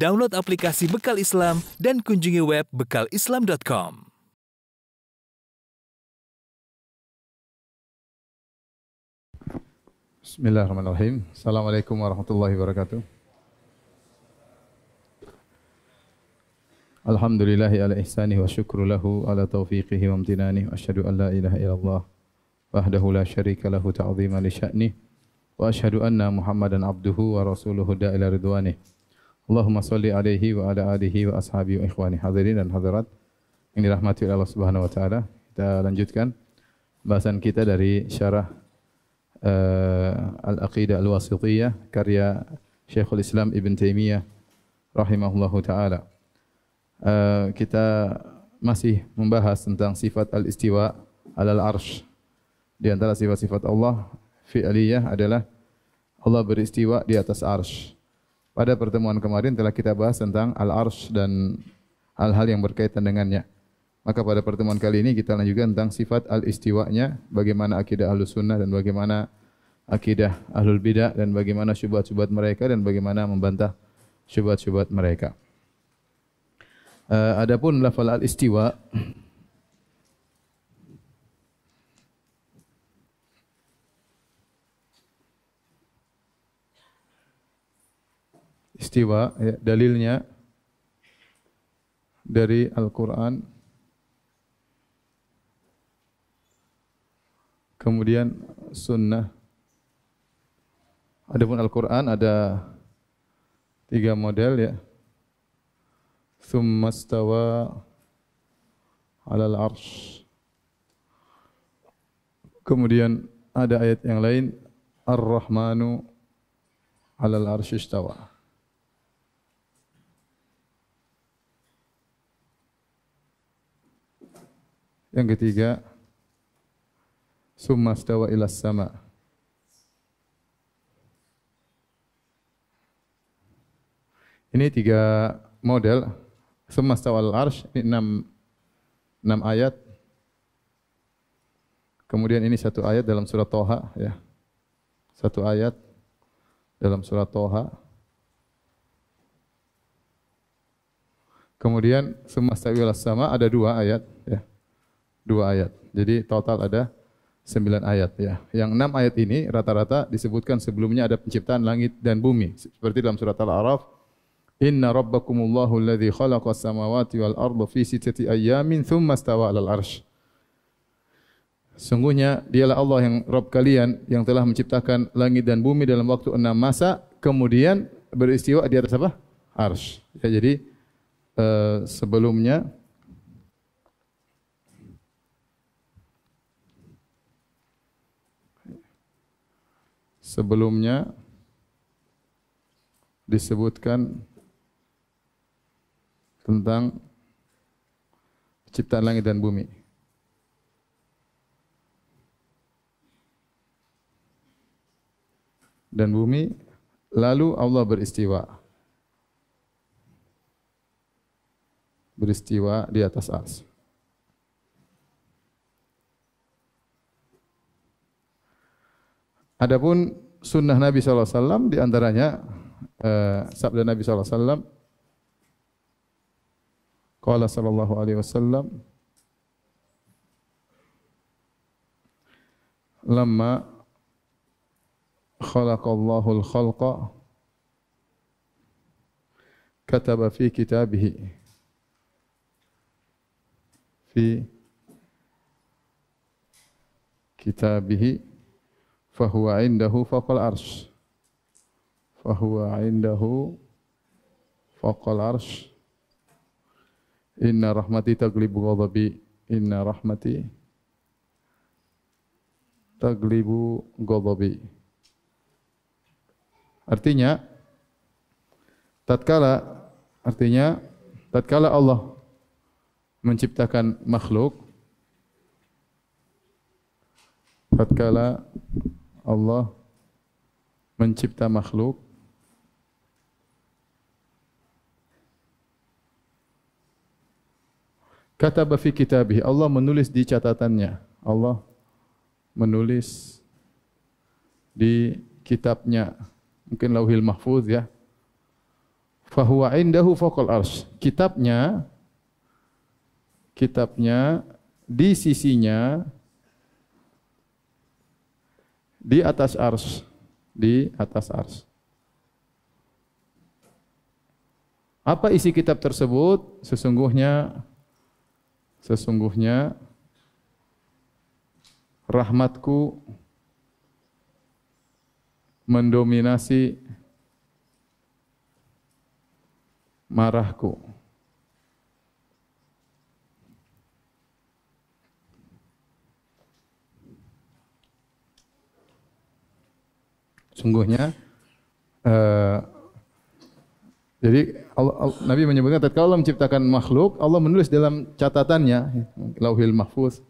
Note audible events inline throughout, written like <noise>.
Download aplikasi Bekal Islam dan kunjungi web bekalislam.com. Bismillahirrahmanirrahim. Assalamualaikum warahmatullahi wabarakatuh. Alhamdulillahi ala ihsanih wa syukru lahu ala taufiqihi wa amtinanih wa asyhadu an la ilaha illallah wahdahu la syarika lahu ta'zima li sya'nih wa asyhadu anna muhammadan abduhu wa rasuluhu da'ila ridwanih Allahumma salli alaihi wa ala alihi wa ashabihi wa ikhwani hadirin dan hadirat yang dirahmati oleh Allah Subhanahu wa taala kita lanjutkan bahasan kita dari syarah uh, Al-Aqidah Al-Wasithiyah karya Syekhul Islam Ibn Taimiyah rahimahullahu taala uh, kita masih membahas tentang sifat al-istiwa alal arsh. Di antara sifat-sifat Allah fi'liyah adalah Allah beristiwa di atas arsh. Pada pertemuan kemarin telah kita bahas tentang al-arsh dan hal-hal yang berkaitan dengannya. Maka pada pertemuan kali ini kita lanjutkan tentang sifat al-istiwa'nya, bagaimana akidah ahlus sunnah dan bagaimana akidah ahlul bidah dan bagaimana syubhat-syubhat mereka dan bagaimana membantah syubhat-syubhat mereka. Uh, adapun lafal al-istiwa istiwa ya, dalilnya dari Al-Qur'an. Kemudian sunnah. Adapun Al-Qur'an ada tiga model ya. Thumma stawa alal arsh. Kemudian ada ayat yang lain ar-rahmanu alal arsh istawa' yang ketiga summa stawa ila sama ini tiga model Semesta wal arsh ini enam enam ayat. Kemudian ini satu ayat dalam surat Toha, ya. Satu ayat dalam surat Toha. Kemudian semesta wal sama ada dua ayat, ya. Dua ayat. Jadi total ada sembilan ayat, ya. Yang enam ayat ini rata-rata disebutkan sebelumnya ada penciptaan langit dan bumi. Seperti dalam surat Al-A'raf, Inna rabbakumullahu alladhi khalaqa samawati wal arda fi sittati ayyamin thumma stawa 'alal arsy. Sungguhnya dialah Allah yang Rabb kalian yang telah menciptakan langit dan bumi dalam waktu enam masa kemudian beristiwa di atas apa? Arsy. Ya, jadi uh, sebelumnya sebelumnya disebutkan tentang ciptaan langit dan bumi. Dan bumi lalu Allah beristiwa. Beristiwa di atas ars. Adapun sunnah Nabi wasallam di antaranya uh, sabda Nabi wasallam Qala sallallahu alaihi wasallam Lama khalaqallahu al-khalqa kataba fi kitabihi fi kitabihi fahuwa indahu faqal arsh. Fahuwa indahu faqal arsh. Inna rahmati taglibu ghadabi. Inna rahmati taglibu ghadabi. Artinya tatkala artinya tatkala Allah menciptakan makhluk tatkala Allah mencipta makhluk Kata fi kitabih, Allah menulis di catatannya. Allah menulis di kitabnya. Mungkin lauhil mahfuz ya. Fahuwa indahu fawqal arsh. Kitabnya kitabnya di sisinya di atas ars. Di atas ars. Apa isi kitab tersebut? Sesungguhnya sesungguhnya rahmatku mendominasi marahku sungguhnya uh, jadi Allah, Allah, Nabi menyebutkan ketika Allah menciptakan makhluk, Allah menulis dalam catatannya Lauhil Mahfuz.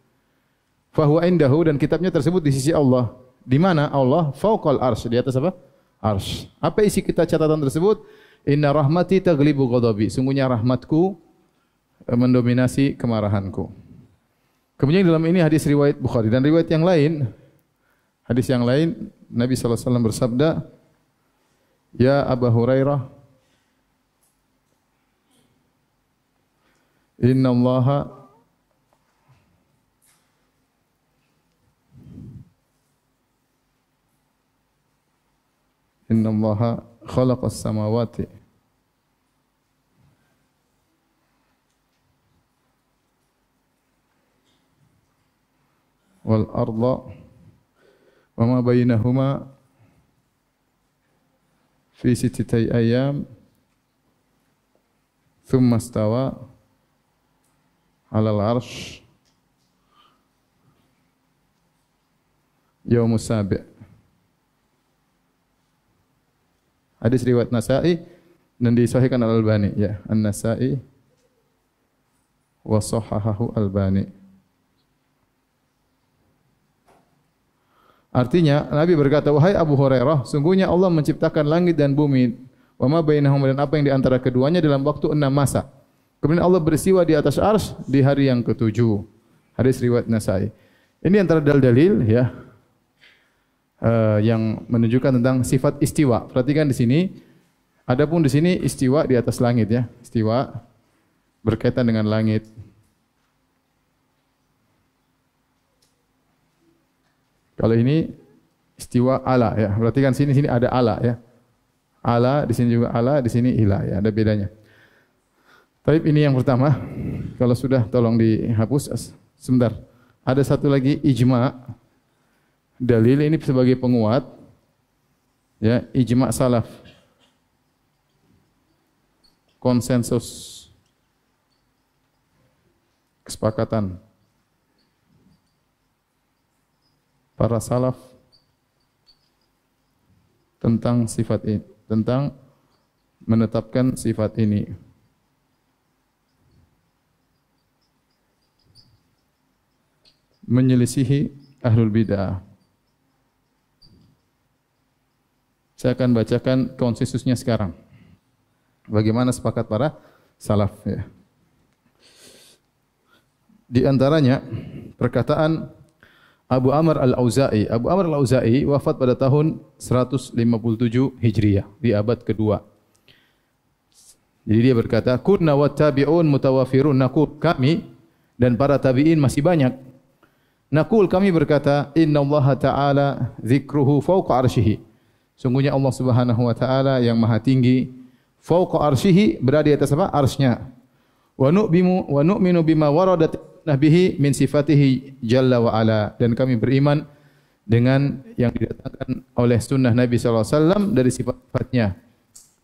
Fahuwa indahu dan kitabnya tersebut di sisi Allah. Di mana Allah fauqal arsy, di atas apa? Arsy. Apa isi kita catatan tersebut? Inna rahmati taglibu ghadabi. Sungguhnya rahmatku eh, mendominasi kemarahanku. Kemudian dalam ini hadis riwayat Bukhari dan riwayat yang lain hadis yang lain Nabi wasallam bersabda, "Ya Abu Hurairah, Inna Allah Inna Allah khalaqa as-samawati. Wal arda wa ma bainahuma fi sittati ayyam. Thumma istawa 'ala al-'arsh yawm sabi' Hadis riwayat Nasa'i dan disahihkan Al-Albani ya An-Nasa'i wa sahahahu Al-Albani Artinya Nabi berkata, "Wahai Abu Hurairah, sungguhnya Allah menciptakan langit dan bumi, wa ma bainahuma dan apa yang di antara keduanya dalam waktu enam masa. Kemudian Allah bersiwa di atas ars di hari yang ketujuh." Hadis riwayat Nasai. Ini antara dalil-dalil ya uh, yang menunjukkan tentang sifat istiwa. Perhatikan di sini. Adapun di sini istiwa di atas langit ya. Istiwa berkaitan dengan langit. Kalau ini istiwa ala ya. Berarti kan sini sini ada ala ya. Ala di sini juga ala, di sini ila ya. Ada bedanya. Tapi ini yang pertama. Kalau sudah tolong dihapus sebentar. Ada satu lagi ijma. Dalil ini sebagai penguat. Ya, ijma salaf. Konsensus kesepakatan para salaf tentang sifat ini, tentang menetapkan sifat ini. Menyelisihi ahlul bidah. Saya akan bacakan konsensusnya sekarang. Bagaimana sepakat para salaf ya. Di antaranya perkataan Abu Amr Al-Auza'i. Abu Amr Al-Auza'i wafat pada tahun 157 Hijriah di abad kedua. Jadi dia berkata, "Kunna wa tabi'un mutawafirun." Naqul kami dan para tabi'in masih banyak. Naqul kami berkata, "Inna Allah Ta'ala dzikruhu fawqa arsyihi." Sungguhnya Allah Subhanahu wa taala yang maha tinggi fawqa arsyihi berada di atas apa? Arsy-Nya. Wa nu'minu bima waradat nabihi min sifatihi jalla wa ala dan kami beriman dengan yang didatangkan oleh sunnah Nabi sallallahu alaihi wasallam dari sifat-sifatnya.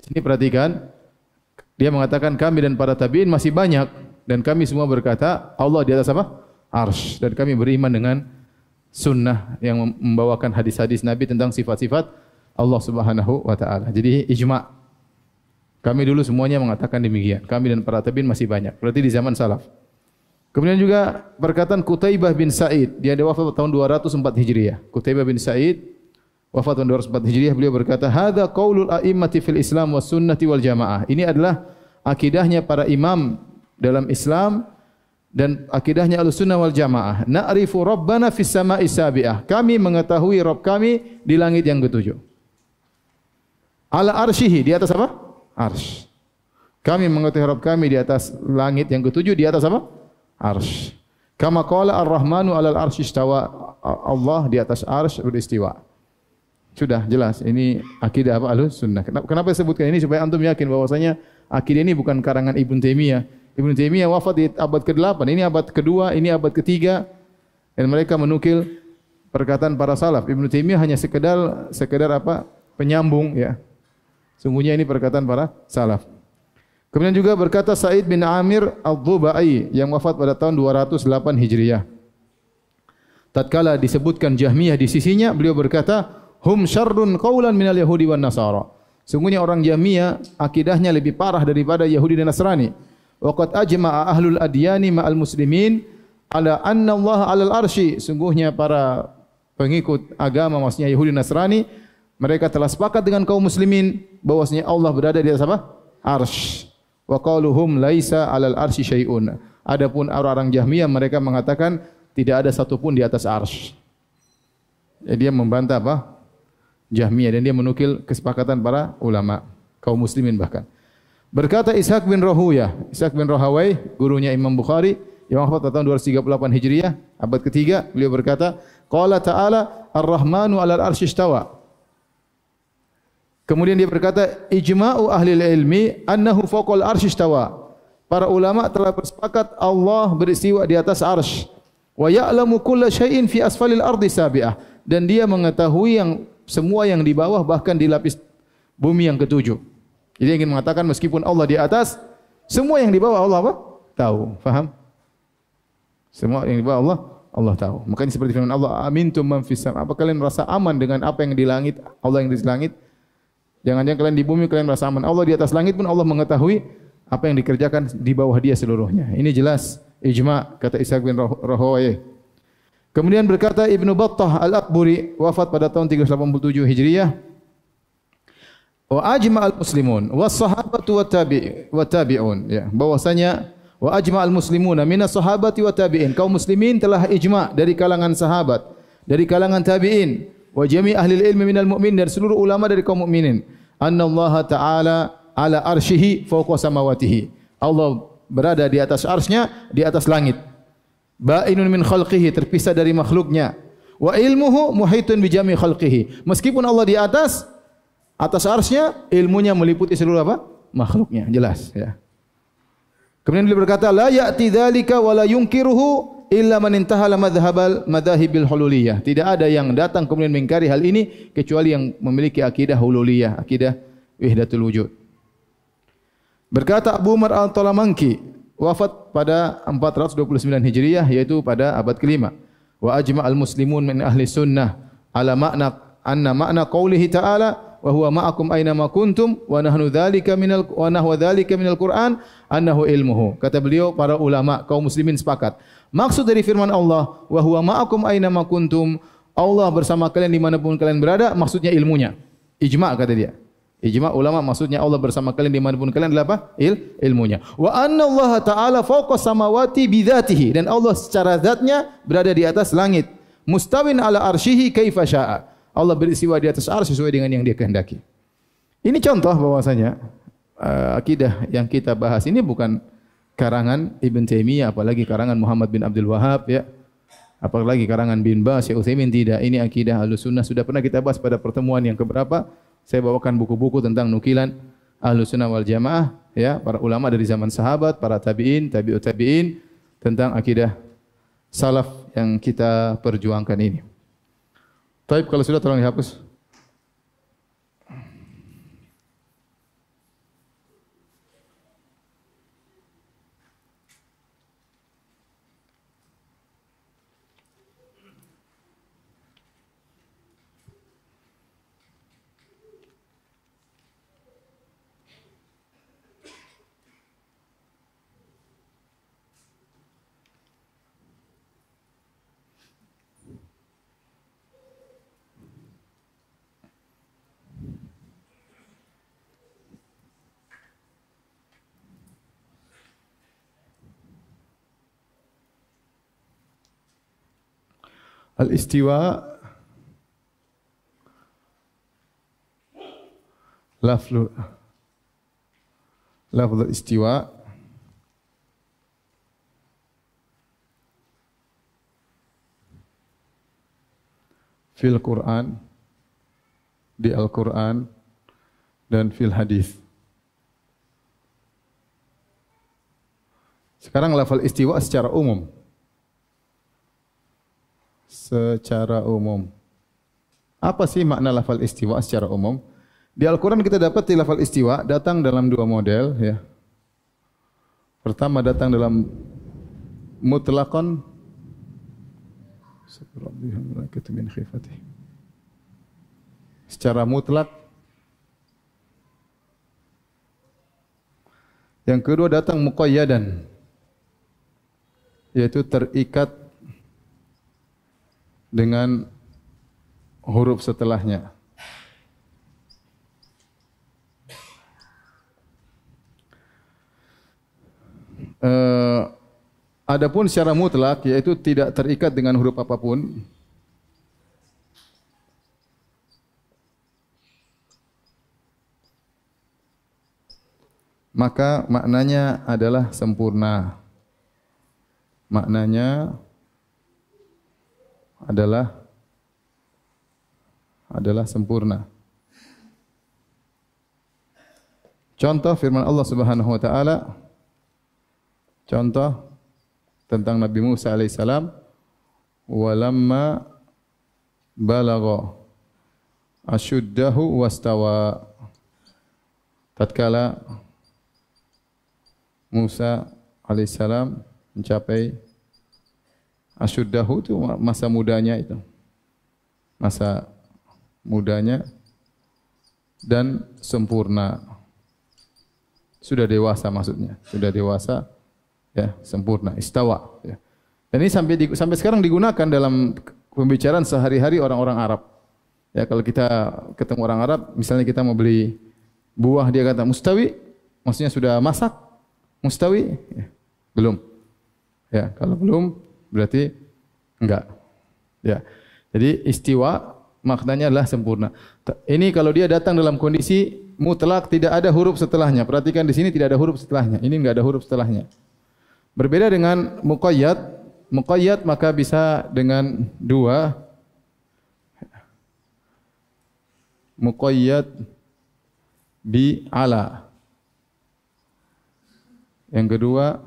Sini perhatikan dia mengatakan kami dan para tabi'in masih banyak dan kami semua berkata Allah di atas apa? Arsh dan kami beriman dengan sunnah yang membawakan hadis-hadis Nabi tentang sifat-sifat Allah Subhanahu wa taala. Jadi ijma' kami dulu semuanya mengatakan demikian. Kami dan para tabi'in masih banyak. Berarti di zaman salaf. Kemudian juga perkataan Kutaibah bin Sa'id, dia ada wafat tahun 204 Hijriah. Kutaibah bin Sa'id wafat tahun 204 Hijriah, beliau berkata, "Hadza qaulul a'immati fil Islam was sunnati wal jamaah." Ini adalah akidahnya para imam dalam Islam dan akidahnya Ahlussunnah wal Jamaah. Na'rifu rabbana fis sama'i sabi'ah. Kami mengetahui Rabb kami di langit yang ketujuh. Ala arsyihi, di atas apa? Arsy. Kami mengetahui Rabb kami di atas langit yang ketujuh di atas apa? Arsh. Kama qala Ar-Rahmanu 'alal arsy istawa. Allah di atas arsy beristiwa. Sudah jelas ini akidah apa Ahlus Sunnah. Kenapa, kenapa sebutkan ini supaya antum yakin bahwasanya akidah ini bukan karangan Ibnu Taimiyah. Ibnu Taimiyah wafat di abad ke-8, ini abad kedua, ini abad ketiga dan mereka menukil perkataan para salaf. Ibnu Taimiyah hanya sekedar sekedar apa? penyambung ya. Sungguhnya ini perkataan para salaf. Kemudian juga berkata Said bin Amir Al-Dhubai yang wafat pada tahun 208 Hijriah. Tatkala disebutkan Jahmiyah di sisinya, beliau berkata, "Hum syarrun qawlan minal Yahudi wan Nasara." Sungguhnya orang Jahmiyah akidahnya lebih parah daripada Yahudi dan Nasrani. Waqad ajma'a ahlul adyani ma'al muslimin ala anna Allah 'alal arsy. Sungguhnya para pengikut agama maksudnya Yahudi dan Nasrani mereka telah sepakat dengan kaum muslimin bahwasanya Allah berada di atas apa? Arsy wa qaluhum laisa 'alal arsy syai'un. Adapun orang-orang Jahmiyah mereka mengatakan tidak ada satu pun di atas arsy. Jadi dia membantah apa? Jahmiyah dan dia menukil kesepakatan para ulama kaum muslimin bahkan. Berkata Ishaq bin Rahuya, Ishaq bin Rahawai, gurunya Imam Bukhari yang wafat tahun 238 Hijriah, abad ketiga, beliau berkata, "Qala ta'ala Ar-Rahmanu 'alal arsy istawa." Kemudian dia berkata, ijma'u ahli ilmi annahu fawqal arsy istawa. Para ulama telah bersepakat Allah beristiwa di atas arsy. Wa ya'lamu kulla syai'in fi asfalil ardi sabi'ah. Dan dia mengetahui yang semua yang di bawah bahkan di lapis bumi yang ketujuh. Jadi ingin mengatakan meskipun Allah di atas, semua yang di bawah Allah apa? Tahu. Faham? Semua yang di bawah Allah, Allah tahu. Makanya seperti firman Allah, amintum man fis sama. Apa kalian merasa aman dengan apa yang di langit, Allah yang di langit? Jangan-jangan kalian di bumi kalian merasa aman. Allah di atas langit pun Allah mengetahui apa yang dikerjakan di bawah dia seluruhnya. Ini jelas ijma kata Ishaq bin Rahawai. Kemudian berkata Ibnu Battah Al-Akburi wafat pada tahun 387 Hijriah. Wa ajma al-muslimun wa sahabatu wa tabi wa tabi'un ya bahwasanya wa ajma al-muslimuna min sahabati wa tabi'in kaum muslimin telah ijma dari kalangan sahabat dari kalangan tabi'in wa jami ahli ilmi minal mu'min dan seluruh ulama dari kaum mukminin anna Allah taala ala arsyihi fawqa samawatihi. Allah berada di atas arsy-Nya di atas langit. Ba'inun min khalqihi terpisah dari makhluknya. Wa ilmuhu muhitun bi jami khalqihi. Meskipun Allah di atas atas arsy-Nya ilmunya meliputi seluruh apa? Makhluknya. Jelas ya. Kemudian beliau berkata la ya'ti dzalika wa la yunkiruhu illa man intahala madhhabal madhahibil hululiyah. Tidak ada yang datang kemudian mengingkari hal ini kecuali yang memiliki akidah hululiyah, akidah wahdatul wujud. Berkata Abu Umar Al-Talamanki wafat pada 429 Hijriah yaitu pada abad kelima. Wa ajma al-muslimun min ahli sunnah ala makna anna makna qawlihi ta'ala wa huwa ma'akum aina ma kuntum wa nahnu dzalika minal wa nahwa dzalika minal Qur'an annahu ilmuhu. Kata beliau para ulama kaum muslimin sepakat Maksud dari firman Allah, wa huwa ma'akum aina ma kuntum, Allah bersama kalian di mana pun kalian berada, maksudnya ilmunya. Ijma' kata dia. Ijma' ulama maksudnya Allah bersama kalian di mana pun kalian adalah apa? Il, ilmunya. Wa anna Allah Ta'ala fawqa samawati bidhatihi. Dan Allah secara zatnya berada di atas langit. Mustawin ala arshihi kaifa sya'a. Allah beristiwa di atas arsy sesuai dengan yang dia kehendaki. Ini contoh bahwasanya uh, akidah yang kita bahas ini bukan karangan Ibn Taimiyah apalagi karangan Muhammad bin Abdul Wahab ya. Apalagi karangan bin Bas Syekh Utsaimin tidak. Ini akidah Ahlussunnah sudah pernah kita bahas pada pertemuan yang keberapa? Saya bawakan buku-buku tentang nukilan Ahlussunnah wal Jamaah ya. Para ulama dari zaman sahabat para tabi'in tabi'ut tabi'in tentang akidah salaf yang kita perjuangkan ini. Baik kalau sudah tolong dihapus. Al-istiwa laflu lafaz istiwa fil Quran di Al-Quran dan fil hadis. Sekarang lafal istiwa secara umum. Secara umum. Apa sih makna lafal istiwa secara umum? Di Al-Quran kita dapat di lafal istiwa datang dalam dua model. ya. Pertama datang dalam mutlakon. Secara mutlak. Yang kedua datang muqayyadan yaitu terikat dengan huruf setelahnya. Uh, adapun secara mutlak yaitu tidak terikat dengan huruf apapun. Maka maknanya adalah sempurna maknanya adalah adalah sempurna. Contoh firman Allah Subhanahu wa taala. Contoh tentang Nabi Musa alaihissalam walamma balagha asyuddahu wastawa. Tatkala Musa alaihissalam mencapai asyuddahu itu masa mudanya itu. Masa mudanya dan sempurna. Sudah dewasa maksudnya. Sudah dewasa ya, sempurna, istawa ya. Dan ini sampai sampai sekarang digunakan dalam pembicaraan sehari-hari orang-orang Arab. Ya, kalau kita ketemu orang Arab, misalnya kita mau beli buah dia kata mustawi, maksudnya sudah masak. Mustawi? Ya, belum. Ya, kalau belum berarti enggak. Ya. Jadi istiwa maknanya adalah sempurna. Ini kalau dia datang dalam kondisi mutlak tidak ada huruf setelahnya. Perhatikan di sini tidak ada huruf setelahnya. Ini enggak ada huruf setelahnya. Berbeda dengan muqayyad. Muqayyad maka bisa dengan dua muqayyad bi ala. Yang kedua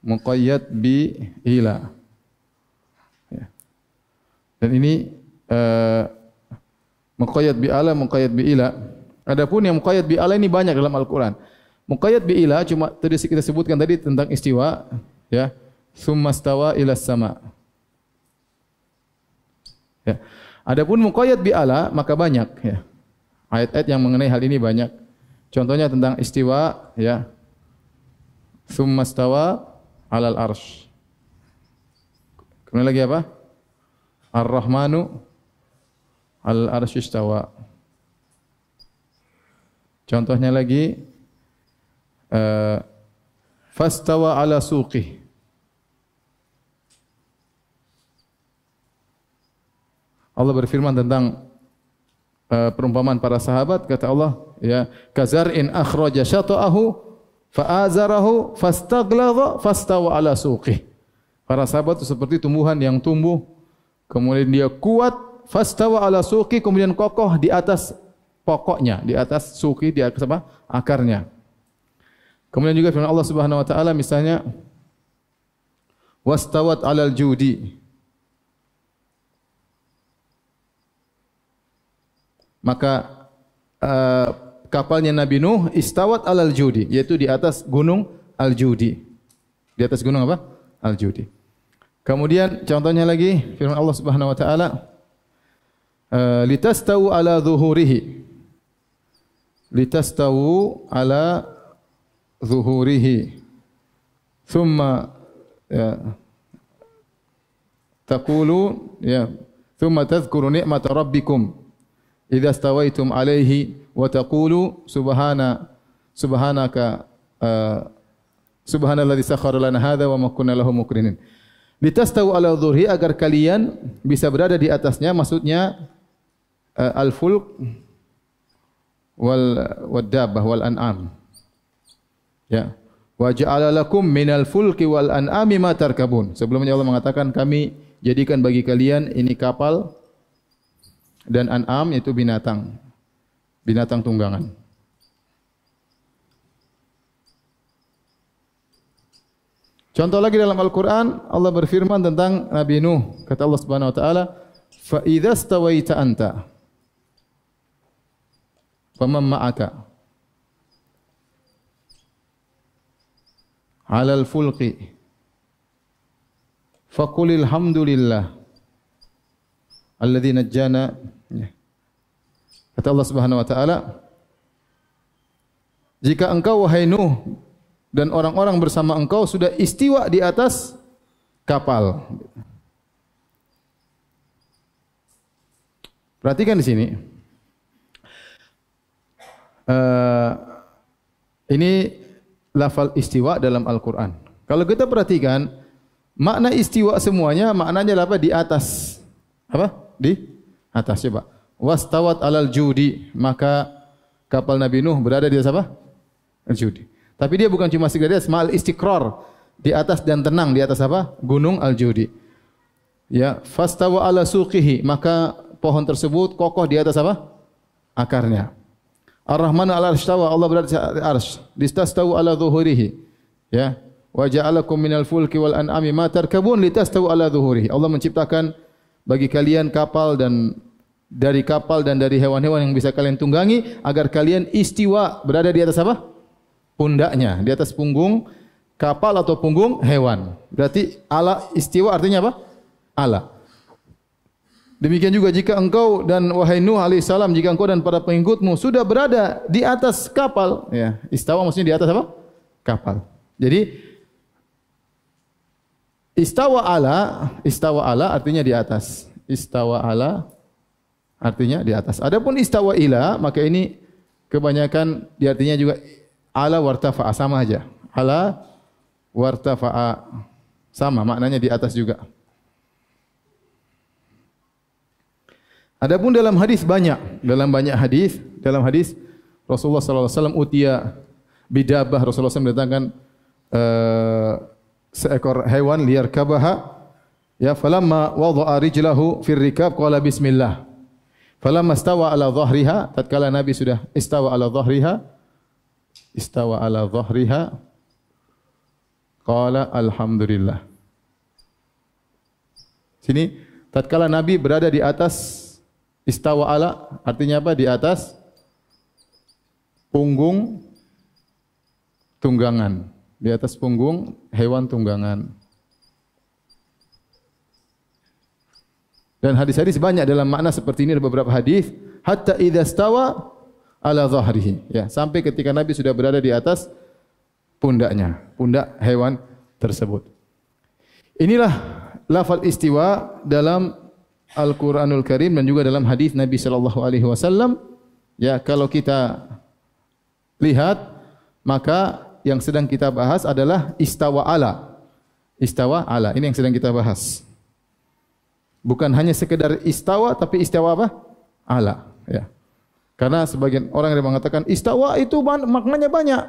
muqayyad bi ila. Ya. Dan ini uh, muqayyad bi ala, muqayyad bi ila. Adapun yang muqayyad bi ala ini banyak dalam Al-Qur'an. Muqayyad bi ila cuma tadi kita sebutkan tadi tentang istiwa, ya. Summa stawa ila sama. Ya. Adapun muqayyad bi ala maka banyak ya. Ayat-ayat yang mengenai hal ini banyak. Contohnya tentang istiwa ya. Summa stawa alal arsh. Kemudian lagi apa? Ar-Rahmanu al arsh istawa. Contohnya lagi uh, fastawa ala suqih. Allah berfirman tentang uh, perumpamaan para sahabat kata Allah ya kazar in akhraja syata'ahu fa'azarahu fastagladha fastawa ala suqih. Para sahabat itu seperti tumbuhan yang tumbuh kemudian dia kuat fastawa ala suqih kemudian kokoh di atas pokoknya, di atas suqih di atas apa? akarnya. Kemudian juga firman Allah Subhanahu wa taala misalnya wastawat alal judi maka uh, kapalnya Nabi Nuh istawat alal judi yaitu di atas gunung al judi di atas gunung apa? Al judi kemudian contohnya lagi firman Allah Subhanahu wa taala uh, litastawu ala zuhurihi. Litastawu ala zuhurihi. Thumma ya taqulu ya thumma tadhkuru ni'mata rabbikum idza stawaitum alaihi wa taqulu subhana subhanaka uh, subhanalladzi sakhkhara lana hadza wa ma kunna lahu muqrinin litastawu ala dhurhi agar kalian bisa berada di atasnya maksudnya uh, al fulk wal wadabbah wal an'am Ya. Wa ja'ala lakum minal fulki wal an'ami ma tarkabun. Sebelumnya Allah mengatakan kami jadikan bagi kalian ini kapal dan an'am itu binatang. Binatang tunggangan. Contoh lagi dalam Al-Quran, Allah berfirman tentang Nabi Nuh. Kata Allah Subhanahu Wa Taala, "Fa'idha stawaita anta, faman ma'aka, alal fulqi, faqulil hamdulillah, alladhi najjana." Ya. Kata Allah Subhanahu Wa Taala, jika engkau wahai Nuh dan orang-orang bersama engkau sudah istiwa di atas kapal. Perhatikan di sini. Uh, ini lafal istiwa dalam Al-Quran. Kalau kita perhatikan, makna istiwa semuanya maknanya apa? Di atas. Apa? Di atas. Coba. Wastawat alal judi. Maka kapal Nabi Nuh berada di atas apa? Al-judi. Tapi dia bukan cuma sekedar semal istiqrar di atas dan tenang di atas apa? Gunung Al-Judi. Ya, fastawa ala suqihi, maka pohon tersebut kokoh di atas apa? Akarnya. Ar-Rahman ala arsyawa, Allah berada di arsy. Distastawu ala zuhurihi. Ya. Wa ja'alakum minal fulki wal an'ami ma tarkabun litastawu ala zuhurihi. Allah menciptakan bagi kalian kapal dan dari kapal dan dari hewan-hewan yang bisa kalian tunggangi agar kalian istiwa berada di atas apa? pundaknya, di atas punggung kapal atau punggung hewan. Berarti ala istiwa artinya apa? Ala. Demikian juga jika engkau dan wahai Nuh alaihissalam, jika engkau dan para pengikutmu sudah berada di atas kapal, ya, istawa maksudnya di atas apa? Kapal. Jadi istawa ala, istawa ala artinya di atas. Istawa ala artinya di atas. Adapun istawa ila, maka ini kebanyakan di artinya juga ala wartafa'a sama aja. Ala wartafa'a sama maknanya di atas juga. Adapun dalam hadis banyak, dalam banyak hadis, dalam hadis Rasulullah sallallahu alaihi wasallam utia bidabah Rasulullah SAW mendatangkan uh, seekor hewan liar kabaha ya falamma wada'a rijlahu fir rikab qala bismillah falamma stawa ala dhahriha tatkala nabi sudah istawa ala dhahriha istawa ala dhahriha qala alhamdulillah. Sini tatkala nabi berada di atas istawa ala artinya apa? Di atas punggung tunggangan. Di atas punggung hewan tunggangan dan hadis-hadis banyak dalam makna seperti ini ada beberapa hadis. Hatta idza stawa ala zahrihi. Ya sampai ketika nabi sudah berada di atas pundaknya pundak hewan tersebut. Inilah lafal istiwa dalam Al-Qur'anul Karim dan juga dalam hadis Nabi sallallahu alaihi wasallam. Ya kalau kita lihat maka yang sedang kita bahas adalah istawa ala. Istawa ala. Ini yang sedang kita bahas bukan hanya sekedar istawa tapi istawa apa ala ya karena sebagian orang yang mengatakan istawa itu maknanya banyak.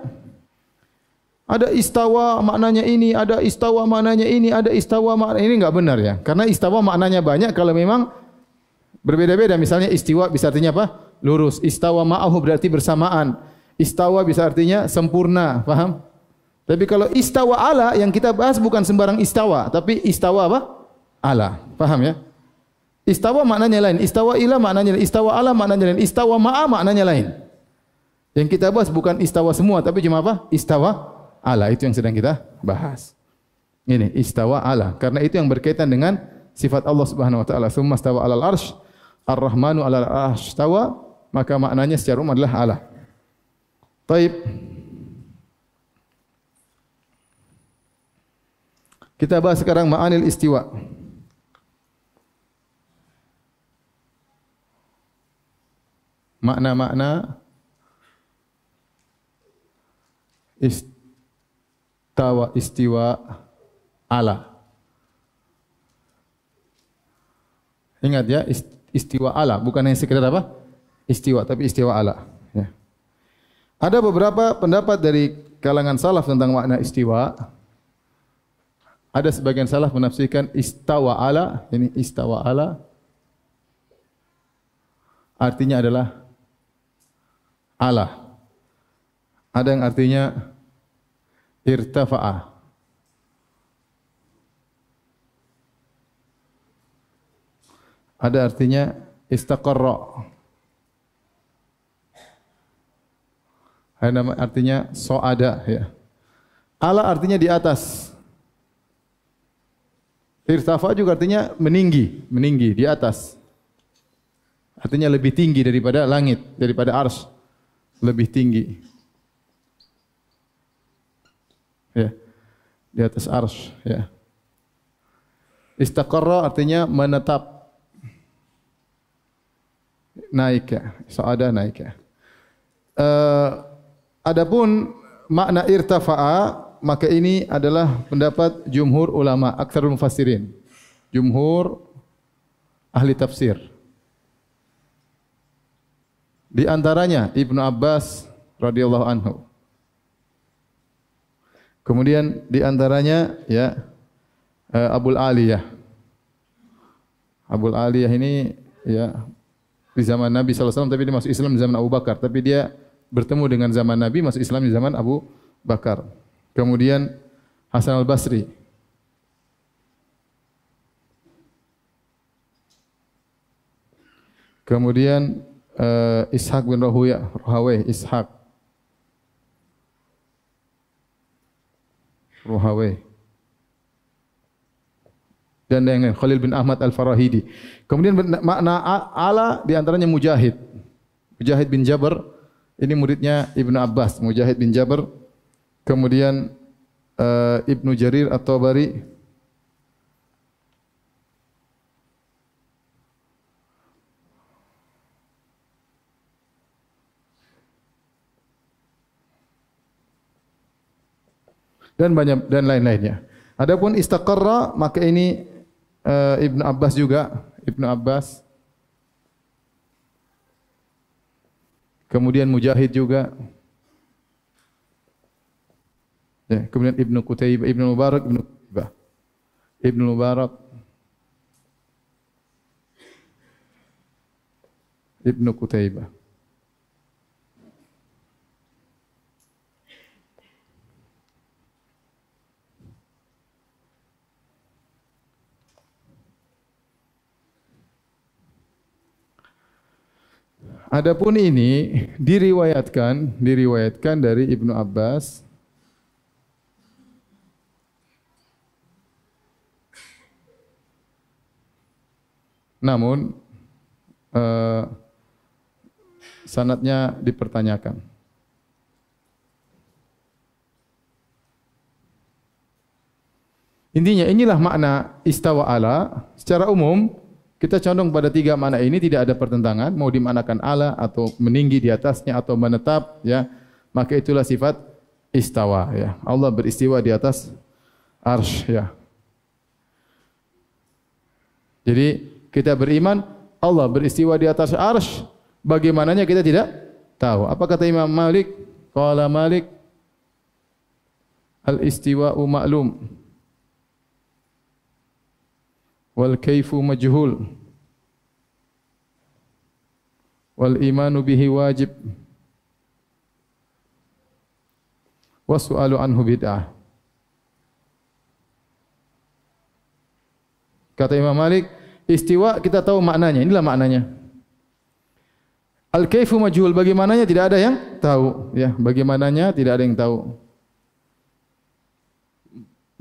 Ada istawa maknanya ini, ada istawa maknanya ini, ada istawa maknanya ini enggak benar ya. Karena istawa maknanya banyak kalau memang berbeda-beda. Misalnya istiwa bisa artinya apa? Lurus. Istawa ma'ahu berarti bersamaan. Istawa bisa artinya sempurna, paham? Tapi kalau istawa ala yang kita bahas bukan sembarang istawa, tapi istawa apa? Ala. Paham ya? Istawa maknanya lain, istawa ila maknanya lain, istawa ala maknanya lain, istawa ma'a maknanya lain. Yang kita bahas bukan istawa semua, tapi cuma apa? Istawa ala, itu yang sedang kita bahas. Ini, istawa ala. Karena itu yang berkaitan dengan sifat Allah subhanahu wa ta'ala. Thumma istawa ala al-arsh, ar-rahmanu ala al-arsh istawa, maka maknanya secara umum adalah ala. Taib. Kita bahas sekarang ma'anil istiwa. Makna-makna istawa istiwa ala. Ingat ya, istiwa ala bukan hanya sekedar apa? Istiwa tapi istiwa ala. Ya. Ada beberapa pendapat dari kalangan salaf tentang makna istiwa. Ada sebagian salaf menafsirkan istawa ala, ini istawa ala artinya adalah Allah. Ada yang artinya irtafa'a. Ada artinya istaqarra. Ada nama artinya soada ya. Ala artinya di atas. Irtafa juga artinya meninggi, meninggi di atas. Artinya lebih tinggi daripada langit, daripada ars. Lebih tinggi. Ya. Di atas ars, ya. Istaqarra artinya menetap. Naik ya. Soada naik ya. Uh, Adapun makna irtafa'a maka ini adalah pendapat jumhur ulama aktsarul mufassirin. Jumhur ahli tafsir. Di antaranya Ibnu Abbas radhiyallahu anhu. Kemudian di antaranya ya uh, Abul Aliyah. Abul Aliyah ini ya di zaman Nabi sallallahu alaihi wasallam tapi dia masuk Islam di zaman Abu Bakar tapi dia bertemu dengan zaman Nabi masuk Islam di zaman Abu Bakar. Kemudian Hasan Al Basri. Kemudian uh, Ishaq bin Rahuya, Rahawai, Ishaq. Rahawai. Dan yang lain, Khalil bin Ahmad Al-Farahidi. Kemudian makna ala di antaranya Mujahid. Mujahid bin Jabr ini muridnya Ibnu Abbas, Mujahid bin Jabr. Kemudian uh, Ibnu Jarir atau Bari. Dan banyak dan lain-lainnya. Adapun istaqarra maka ini uh, Ibnu Abbas juga, Ibnu Abbas Kemudian Mujahid juga. Ya, kemudian Ibnu Qutaibah, Ibnu Mubarak, Ibnu Qutaibah. Ibnu Mubarak. Ibnu Qutaibah. Adapun ini diriwayatkan, diriwayatkan dari Ibnu Abbas Namun uh, sanatnya dipertanyakan. Intinya inilah makna istawa ala secara umum kita condong pada tiga makna ini tidak ada pertentangan, mau dimanakan Allah atau meninggi di atasnya atau menetap, ya maka itulah sifat istawa. Ya. Allah beristiwa di atas arsh. Ya. Jadi kita beriman Allah beristiwa di atas arsh. Bagaimananya kita tidak tahu. Apa kata Imam Malik? Qala Malik al istiwa'u ma'lum wal kaifu majhul. Wal imanu bihi wajib. Wasu'alu anhu bid'ah. Kata Imam Malik istiwa kita tahu maknanya. Inilah maknanya. Al kaifu majhul bagaimananya tidak ada yang tahu. Ya bagaimananya tidak ada yang tahu.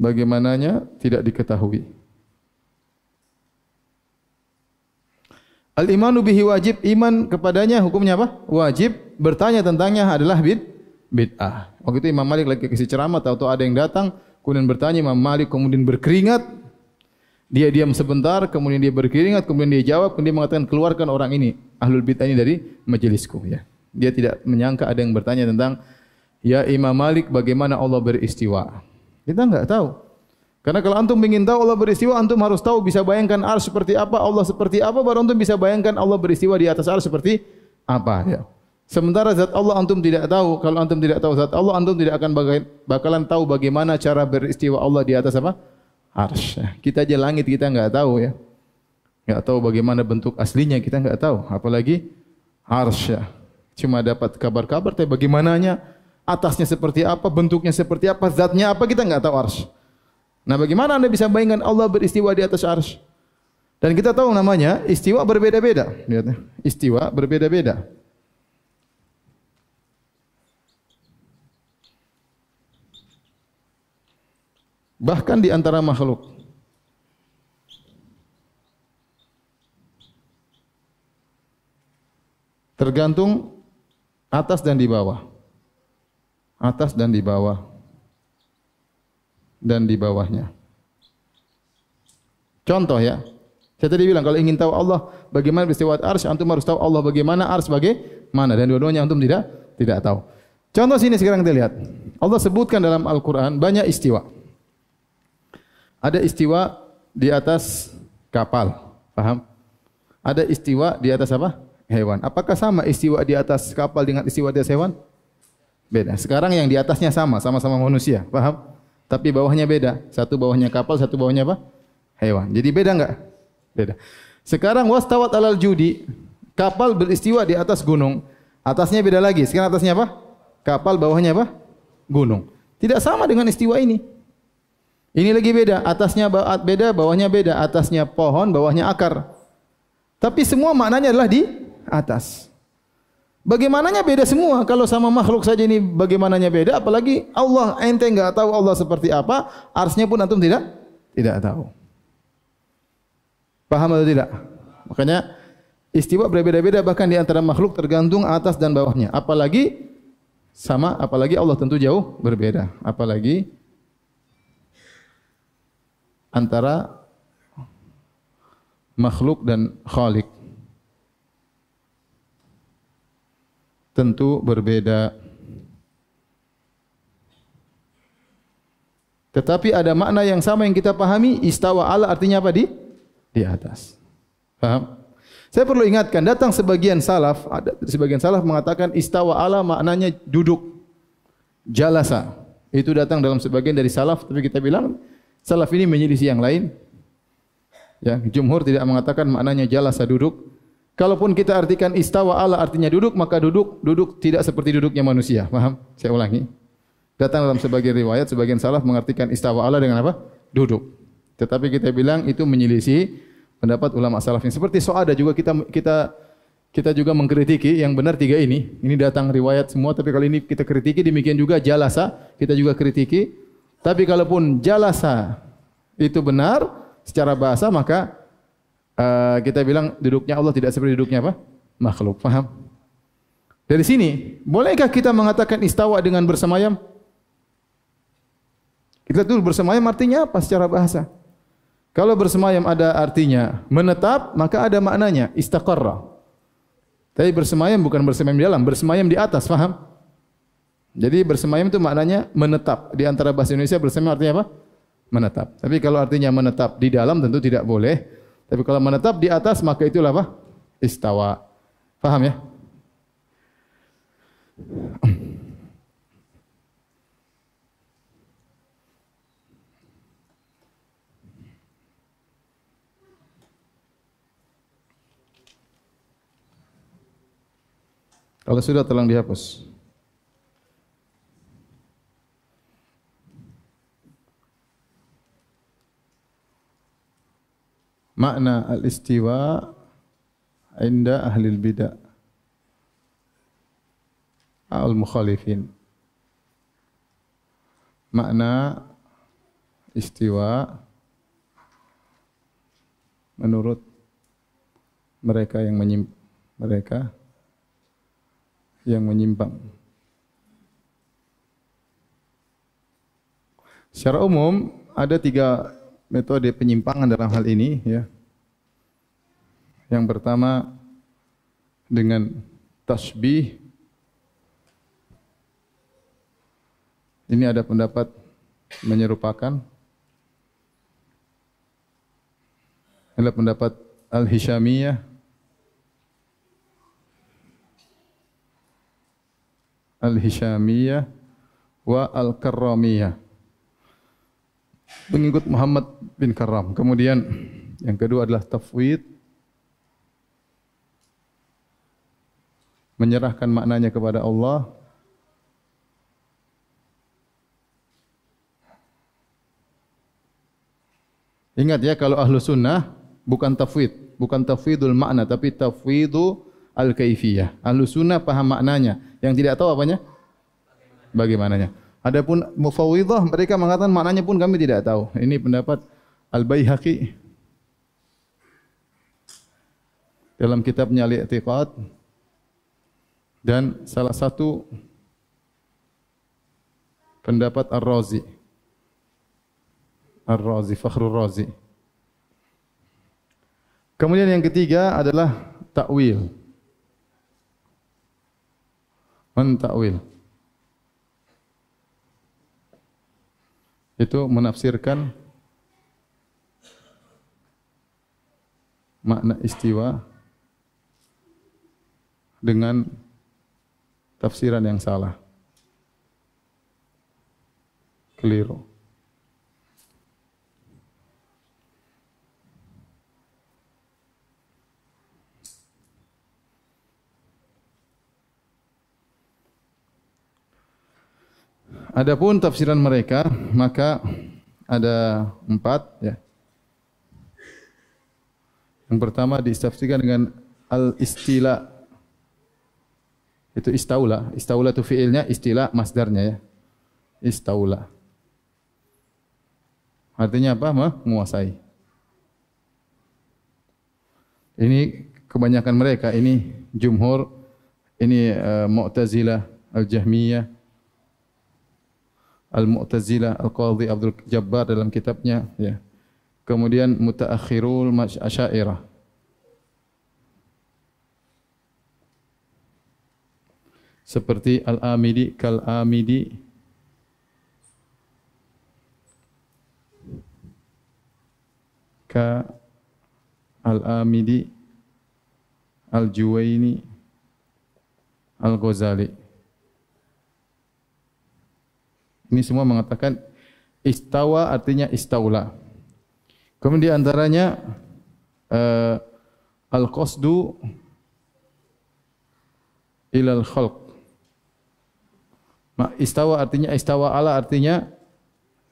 Bagaimananya tidak diketahui Al imanu bihi wajib iman kepadanya hukumnya apa? Wajib. Bertanya tentangnya adalah bid bid'ah. Waktu itu Imam Malik lagi kasih ceramah atau ada yang datang kemudian bertanya Imam Malik kemudian berkeringat. Dia diam sebentar kemudian dia berkeringat kemudian dia jawab kemudian dia mengatakan keluarkan orang ini ahlul bid'ah ini dari majelisku ya. Dia tidak menyangka ada yang bertanya tentang ya Imam Malik bagaimana Allah beristiwa. Kita enggak tahu. Karena kalau antum ingin tahu Allah beristiwa, antum harus tahu bisa bayangkan ars seperti apa, Allah seperti apa, baru antum bisa bayangkan Allah beristiwa di atas ars seperti apa. Ya. Sementara zat Allah antum tidak tahu. Kalau antum tidak tahu zat Allah, antum tidak akan bakalan tahu bagaimana cara beristiwa Allah di atas apa? Arsy. Kita aja langit kita enggak tahu ya. Enggak tahu bagaimana bentuk aslinya kita enggak tahu. Apalagi arsy. Cuma dapat kabar-kabar tapi bagaimananya atasnya seperti apa, bentuknya seperti apa, zatnya apa kita enggak tahu arsy. Nah, bagaimana Anda bisa bayangkan Allah beristiwa di atas arsy? Dan kita tahu namanya istiwa berbeda-beda. Lihat, ya. istiwa berbeda-beda. Bahkan di antara makhluk. Tergantung atas dan di bawah. Atas dan di bawah. Dan di bawahnya. Contoh ya. Saya tadi bilang kalau ingin tahu Allah bagaimana beristiwa arsy, antum harus tahu Allah bagaimana arsy bagaimana dan dua-duanya antum tidak tidak tahu. Contoh sini sekarang kita lihat. Allah sebutkan dalam Al-Qur'an banyak istiwa. Ada istiwa di atas kapal. Paham? Ada istiwa di atas apa? Hewan. Apakah sama istiwa di atas kapal dengan istiwa di atas hewan? Beda. Sekarang yang di atasnya sama, sama-sama manusia. Paham? Tapi bawahnya beda. Satu bawahnya kapal, satu bawahnya apa? Hewan. Jadi beda enggak? Beda. Sekarang wastawat alal judi. Kapal beristiwa di atas gunung. Atasnya beda lagi. Sekarang atasnya apa? Kapal bawahnya apa? Gunung. Tidak sama dengan istiwa ini. Ini lagi beda, atasnya beda, bawahnya beda, atasnya pohon, bawahnya akar. Tapi semua maknanya adalah di atas. Bagaimananya beda semua. Kalau sama makhluk saja ini bagaimananya beda, apalagi Allah ente enggak tahu Allah seperti apa, arsnya pun antum tidak tidak tahu. Paham atau tidak? Makanya istiwa berbeda-beda bahkan di antara makhluk tergantung atas dan bawahnya. Apalagi sama, apalagi Allah tentu jauh berbeda. Apalagi antara makhluk dan khalik tentu berbeda. Tetapi ada makna yang sama yang kita pahami istawa ala artinya apa di? Di atas. Paham saya perlu ingatkan datang sebagian salaf ada sebagian salaf mengatakan istawa ala maknanya duduk jalasa. Itu datang dalam sebagian dari salaf tapi kita bilang salaf ini menyelisih yang lain. Ya jumhur tidak mengatakan maknanya jalasa duduk kalaupun kita artikan istawa ala artinya duduk maka duduk duduk tidak seperti duduknya manusia paham saya ulangi datang dalam sebagian riwayat sebagian salaf mengartikan istawa Allah dengan apa? Duduk. Tetapi kita bilang itu menyelisih pendapat ulama salaf ini. Seperti soada juga kita kita kita juga mengkritiki yang benar tiga ini. Ini datang riwayat semua tapi kali ini kita kritiki demikian juga jalasa kita juga kritiki. Tapi kalaupun jalasa itu benar secara bahasa maka uh, kita bilang duduknya Allah tidak seperti duduknya apa? Makhluk. Faham? Dari sini, bolehkah kita mengatakan istawa dengan bersemayam? Kita dulu bersemayam artinya apa secara bahasa? Kalau bersemayam ada artinya menetap, maka ada maknanya istaqarra. Tapi bersemayam bukan bersemayam di dalam, bersemayam di atas, faham? Jadi bersemayam itu maknanya menetap. Di antara bahasa Indonesia bersemayam artinya apa? Menetap. Tapi kalau artinya menetap di dalam tentu tidak boleh. Tapi kalau menetap di atas maka itulah apa? Istawa. Faham ya? Kalau sudah tolong dihapus. Makna al-istiwa inda ahli al-bid'ah al-mukhalifin. Makna istiwa menurut mereka yang menyim mereka yang menyimpang. Secara umum ada tiga metode penyimpangan dalam hal ini. Ya. Yang pertama dengan tasbih. Ini ada pendapat menyerupakan. Ada pendapat al-Hishamiyah Al-Hishamiyah wa Al-Karramiyah. Pengikut Muhammad bin Karram. Kemudian yang kedua adalah tafwid menyerahkan maknanya kepada Allah Ingat ya kalau ahlu sunnah bukan tafwid, bukan tafwidul makna tapi tafwidu al-kaifiyah. Ahlu sunnah paham maknanya. Yang tidak tahu apanya? Bagaimananya. Adapun mufawwidah mereka mengatakan maknanya pun kami tidak tahu. Ini pendapat Al-Baihaqi dalam kitabnya Al-I'tiqad dan salah satu pendapat Ar-Razi. Ar-Razi, Fakhrul Razi. Kemudian yang ketiga adalah takwil. Mentakwil. Itu menafsirkan makna istiwa dengan tafsiran yang salah. Keliru. Adapun tafsiran mereka maka ada empat ya. Yang pertama ditafsirkan dengan al-istila itu istaula. Istaula itu fiilnya, istilah masdarnya ya. Istaula. Artinya apa? Menguasai. Ini kebanyakan mereka, ini jumhur, ini uh, Mu'tazilah, Al-Jahmiyah, Al-Mu'tazilah, Al-Qadhi Abdul Jabbar dalam kitabnya. Ya. Kemudian Mutaakhirul Asyairah. seperti al-amidi kal-amidi ka al-amidi al-juwaini al-ghazali ini semua mengatakan istawa artinya istaula kemudian antaranya uh, al-qasdu ilal khalq Istawa artinya istawa Allah artinya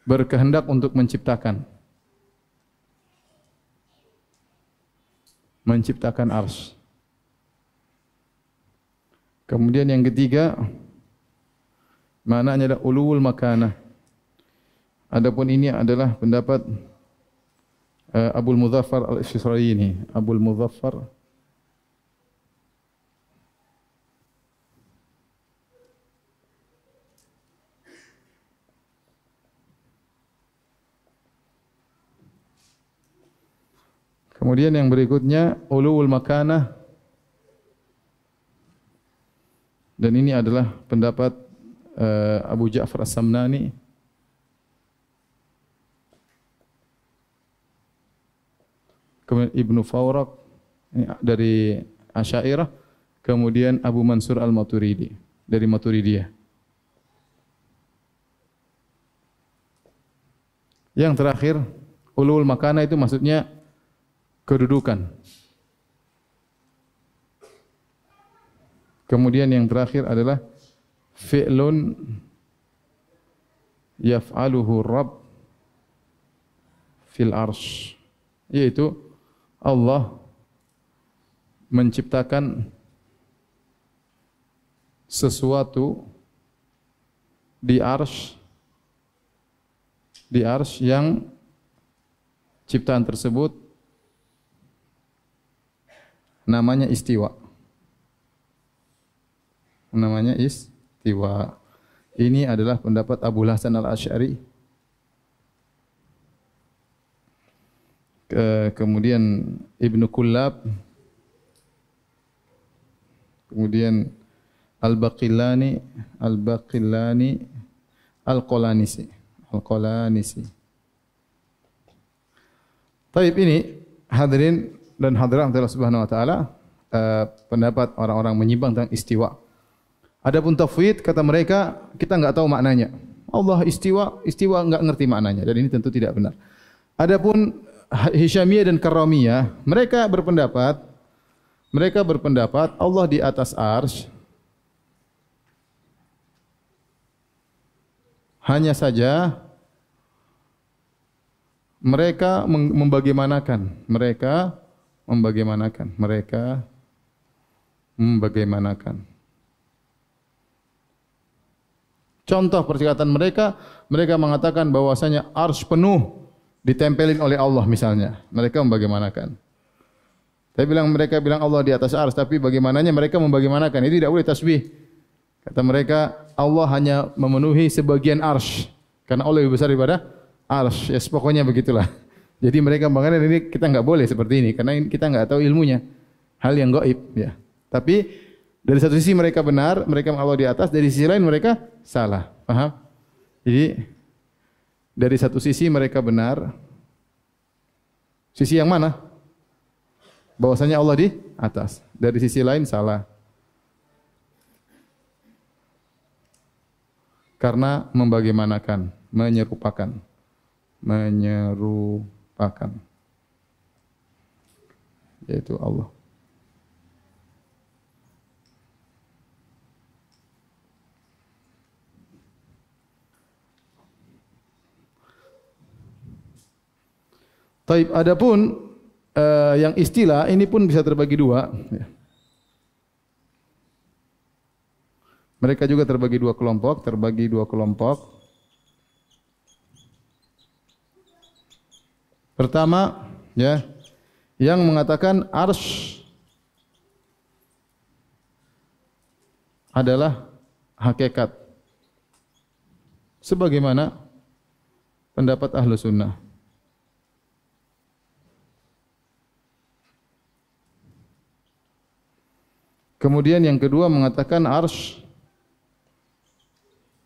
berkehendak untuk menciptakan. Menciptakan ars. Kemudian yang ketiga maknanya adalah ulul makanah. Adapun ini adalah pendapat uh, Abdul Muzaffar Al-Isfirayini, Abdul Muzaffar. Kemudian yang berikutnya ulul makanah. Dan ini adalah pendapat uh, Abu Ja'far As-Samnani. Kemudian Ibnu Fawrak dari Asy'ariyah kemudian Abu Mansur Al-Maturidi dari Maturidiyah. Yang terakhir ulul makanah itu maksudnya kedudukan. Kemudian yang terakhir adalah fi'lun yaf'aluhu Rabb fil arsh yaitu Allah menciptakan sesuatu di arsh di arsh yang ciptaan tersebut namanya istiwa. Namanya istiwa. Ini adalah pendapat Abu Hasan al-Ash'ari. Ke, kemudian Ibnu Kullab. Kemudian Al-Baqillani, Al-Baqillani, Al-Qolanisi. Al-Qolanisi. Taib ini hadirin dan hadirat Allah Subhanahu wa taala uh, pendapat orang-orang menyimpang tentang istiwa. Adapun tafwid kata mereka kita enggak tahu maknanya. Allah istiwa, istiwa enggak ngerti maknanya dan ini tentu tidak benar. Adapun Hisyamiyah dan Karamiyah, mereka berpendapat mereka berpendapat Allah di atas arsy hanya saja mereka membagaimanakan mereka membagaimanakan mereka membagaimanakan contoh perkataan mereka mereka mengatakan bahwasanya ars penuh ditempelin oleh Allah misalnya mereka membagaimanakan tapi bilang mereka bilang Allah di atas ars tapi bagaimananya mereka membagaimanakan ini tidak boleh tasbih kata mereka Allah hanya memenuhi sebagian ars karena Allah lebih besar daripada Arsh, ya pokoknya begitulah. <laughs> Jadi mereka mengatakan ini kita enggak boleh seperti ini karena kita enggak tahu ilmunya. Hal yang gaib ya. Tapi dari satu sisi mereka benar, mereka Allah di atas, dari sisi lain mereka salah. Paham? Jadi dari satu sisi mereka benar. Sisi yang mana? Bahwasanya Allah di atas. Dari sisi lain salah. Karena membagaimanakan, menyerupakan menyerupakan yaitu Allah. Taib adapun uh, yang istilah ini pun bisa terbagi dua. Ya. Mereka juga terbagi dua kelompok, terbagi dua kelompok. Pertama, ya, yang mengatakan ars adalah hakikat. Sebagaimana pendapat ahlu sunnah. Kemudian yang kedua mengatakan ars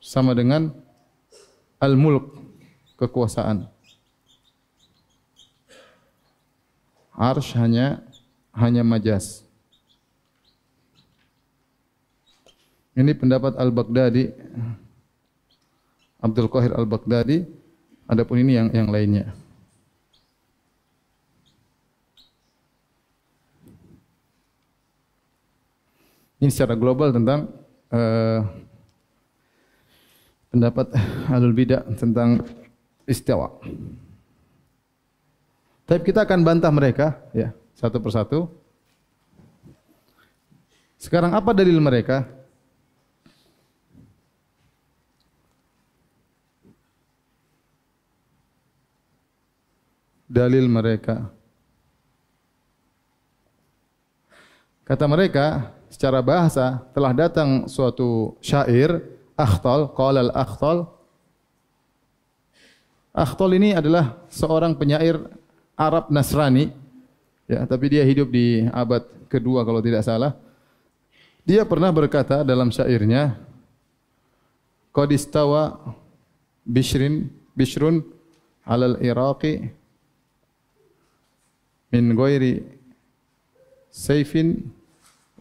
sama dengan al-mulk, kekuasaan. Arsh hanya hanya majas. Ini pendapat Al-Baghdadi Abdul Qahir Al-Baghdadi adapun ini yang yang lainnya. Ini secara global tentang uh, pendapat Ahlul Bidah tentang istiwa. Tapi kita akan bantah mereka ya, satu persatu. Sekarang apa dalil mereka? Dalil mereka. Kata mereka, secara bahasa telah datang suatu syair, Akhtal, qala al-Akhtal. Akhtal ini adalah seorang penyair Arab Nasrani, ya, tapi dia hidup di abad kedua kalau tidak salah. Dia pernah berkata dalam syairnya, Qadistawa Bishrin Bishrun alal Iraqi min ghairi sayfin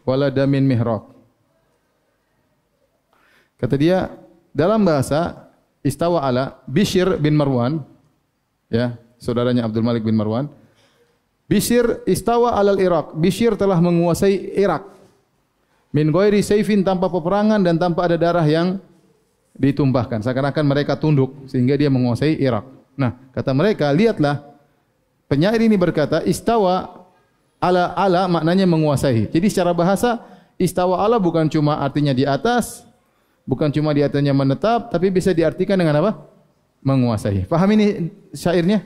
wala damin mihraq. Kata dia dalam bahasa istawa ala Bishr bin Marwan ya saudaranya Abdul Malik bin Marwan. Bishr istawa alal Iraq. Bishr telah menguasai Irak. Min ghairi sayfin tanpa peperangan dan tanpa ada darah yang ditumpahkan. Seakan-akan mereka tunduk sehingga dia menguasai Irak. Nah, kata mereka, lihatlah penyair ini berkata istawa ala ala maknanya menguasai. Jadi secara bahasa istawa ala bukan cuma artinya di atas, bukan cuma di atasnya menetap, tapi bisa diartikan dengan apa? Menguasai. Faham ini syairnya?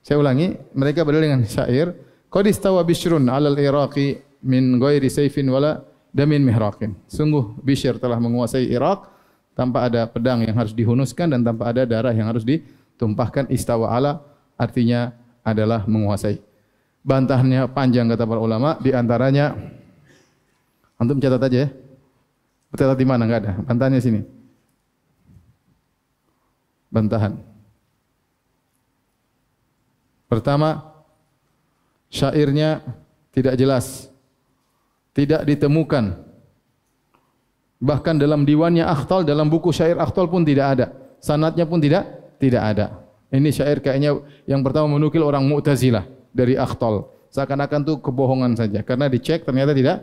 Saya ulangi, mereka berdalil dengan syair, "Qad istawa Bishrun 'alal Iraqi min ghairi sayfin wala damin mihraqin." Sungguh Bishr telah menguasai Irak tanpa ada pedang yang harus dihunuskan dan tanpa ada darah yang harus ditumpahkan istawa ala artinya adalah menguasai. Bantahannya panjang kata para ulama, di antaranya antum catat aja ya. Catat di mana enggak ada? Bantahannya sini. Bantahan. Pertama, syairnya tidak jelas. Tidak ditemukan Bahkan dalam diwannya Akhtal, dalam buku syair Akhtal pun tidak ada. Sanatnya pun tidak tidak ada. Ini syair kayaknya yang pertama menukil orang Mu'tazilah dari Akhtal. Seakan-akan itu kebohongan saja. Karena dicek ternyata tidak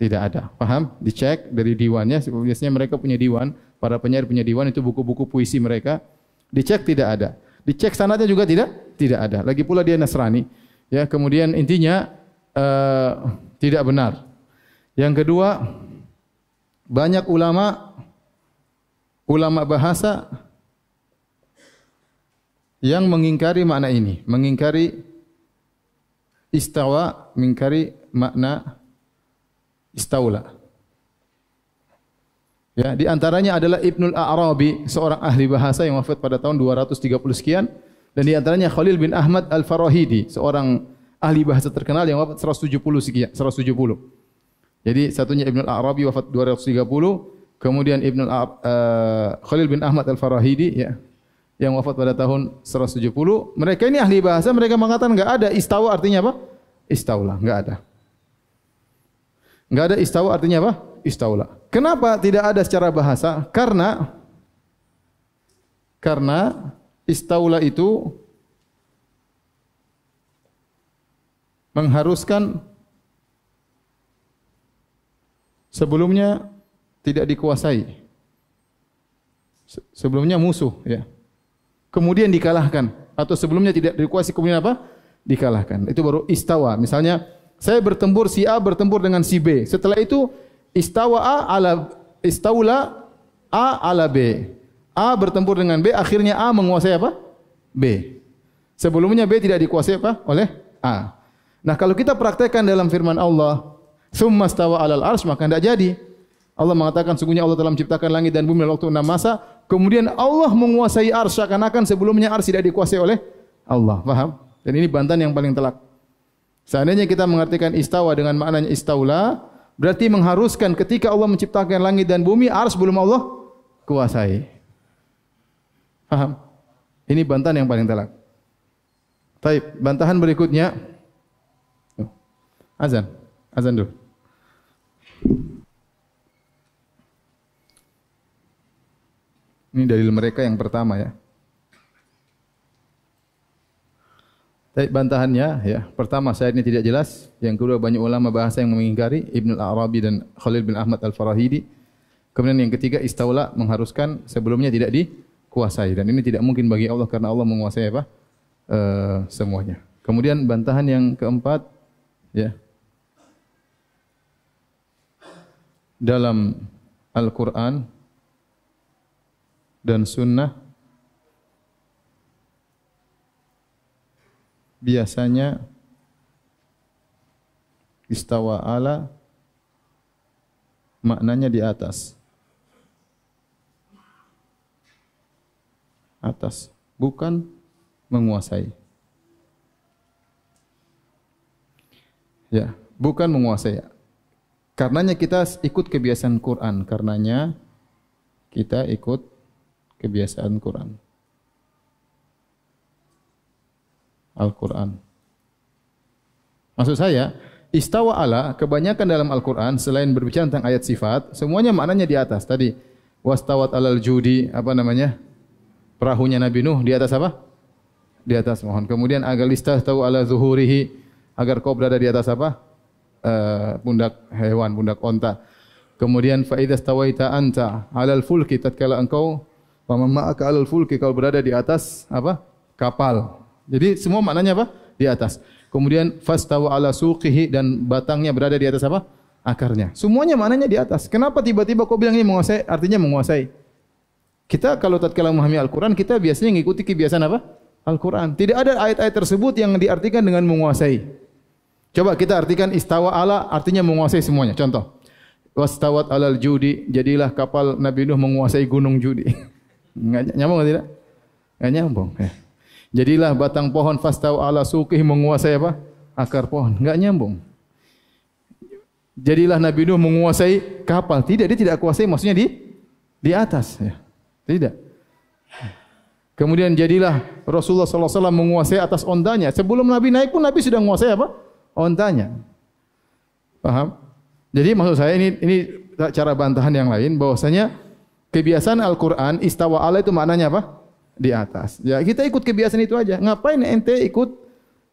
tidak ada. Paham? Dicek dari diwannya. Biasanya mereka punya diwan. Para penyair punya diwan itu buku-buku puisi mereka. Dicek tidak ada. Dicek sanatnya juga tidak tidak ada. Lagi pula dia Nasrani. Ya, kemudian intinya uh, tidak benar. Yang kedua, banyak ulama ulama bahasa yang mengingkari makna ini, mengingkari istawa, mengingkari makna istaula. Ya, di antaranya adalah Ibnul Arabi, seorang ahli bahasa yang wafat pada tahun 230 sekian dan di antaranya Khalil bin Ahmad Al-Farahidi, seorang ahli bahasa terkenal yang wafat 170 sekian, 170. Jadi satunya Ibnul Arabi wafat 230, kemudian Ibnul uh, Khalil bin Ahmad Al-Farahidi ya, yang wafat pada tahun 170. Mereka ini ahli bahasa, mereka mengatakan enggak ada istawa artinya apa? Istaula, enggak ada. Enggak ada istawa artinya apa? Istaula. Kenapa tidak ada secara bahasa? Karena karena istaula itu mengharuskan sebelumnya tidak dikuasai. Sebelumnya musuh, ya kemudian dikalahkan atau sebelumnya tidak dikuasai kemudian apa? dikalahkan. Itu baru istawa. Misalnya saya bertempur si A bertempur dengan si B. Setelah itu istawa A ala istaula A ala B. A bertempur dengan B, akhirnya A menguasai apa? B. Sebelumnya B tidak dikuasai apa? Oleh A. Nah, kalau kita praktekkan dalam firman Allah, "Tsumma stawa 'alal 'arsy," maka tidak jadi. Allah mengatakan sungguhnya Allah telah menciptakan langit dan bumi dalam waktu enam masa. Kemudian Allah menguasai ars seakan-akan sebelumnya ars tidak dikuasai oleh Allah. Faham? Dan ini bantahan yang paling telak. Seandainya kita mengartikan istawa dengan maknanya istaula, berarti mengharuskan ketika Allah menciptakan langit dan bumi, ars belum Allah kuasai. Faham? Ini bantahan yang paling telak. Taib, bantahan berikutnya. Azan. Azan dulu. Ini dalil mereka yang pertama ya. Tapi bantahannya ya, pertama saya ini tidak jelas, yang kedua banyak ulama bahasa yang mengingkari Ibnu Al-Arabi dan Khalil bin Ahmad Al-Farahidi. Kemudian yang ketiga istaula mengharuskan sebelumnya tidak dikuasai dan ini tidak mungkin bagi Allah karena Allah menguasai apa? Uh, semuanya. Kemudian bantahan yang keempat ya. Dalam Al-Qur'an dan sunnah biasanya istawa ala maknanya di atas. Atas bukan menguasai. Ya bukan menguasai. Karenanya kita ikut kebiasaan Quran karenanya kita ikut kebiasaan Quran. Al-Quran. Maksud saya, istawa ala kebanyakan dalam Al-Quran selain berbicara tentang ayat sifat, semuanya maknanya di atas. Tadi, wastawat alal judi, apa namanya? Perahunya Nabi Nuh di atas apa? Di atas mohon. Kemudian agar listah tahu ala zuhurihi, agar kau berada di atas apa? Uh, pundak hewan, pundak onta. Kemudian faidah tawaita anta alal fulki tatkala engkau Paman ma'aka alal fulki kalau berada di atas apa? kapal. Jadi semua maknanya apa? Di atas. Kemudian fastawa ala suqihi dan batangnya berada di atas apa? akarnya. Semuanya maknanya di atas. Kenapa tiba-tiba kau bilang ini menguasai? Artinya menguasai. Kita kalau tatkala memahami Al-Qur'an, kita biasanya mengikuti kebiasaan apa? Al-Qur'an. Tidak ada ayat-ayat tersebut yang diartikan dengan menguasai. Coba kita artikan istawa ala artinya menguasai semuanya. Contoh. Wastawat alal judi, jadilah kapal Nabi Nuh menguasai gunung judi. <laughs> Nyambung tidak? Enggak nyambung. Ya. Jadilah batang pohon fastau ala suqih menguasai apa? Akar pohon. Enggak nyambung. Jadilah Nabi Nuh menguasai kapal. Tidak, dia tidak kuasai maksudnya di di atas ya. Tidak. Kemudian jadilah Rasulullah wasallam menguasai atas ontanya. Sebelum Nabi naik pun Nabi sudah menguasai apa? Ontanya. Paham? Jadi maksud saya ini ini cara bantahan yang lain bahwasanya kebiasaan Al-Qur'an istawa ala itu maknanya apa? Di atas. Ya, kita ikut kebiasaan itu aja. Ngapain ente ikut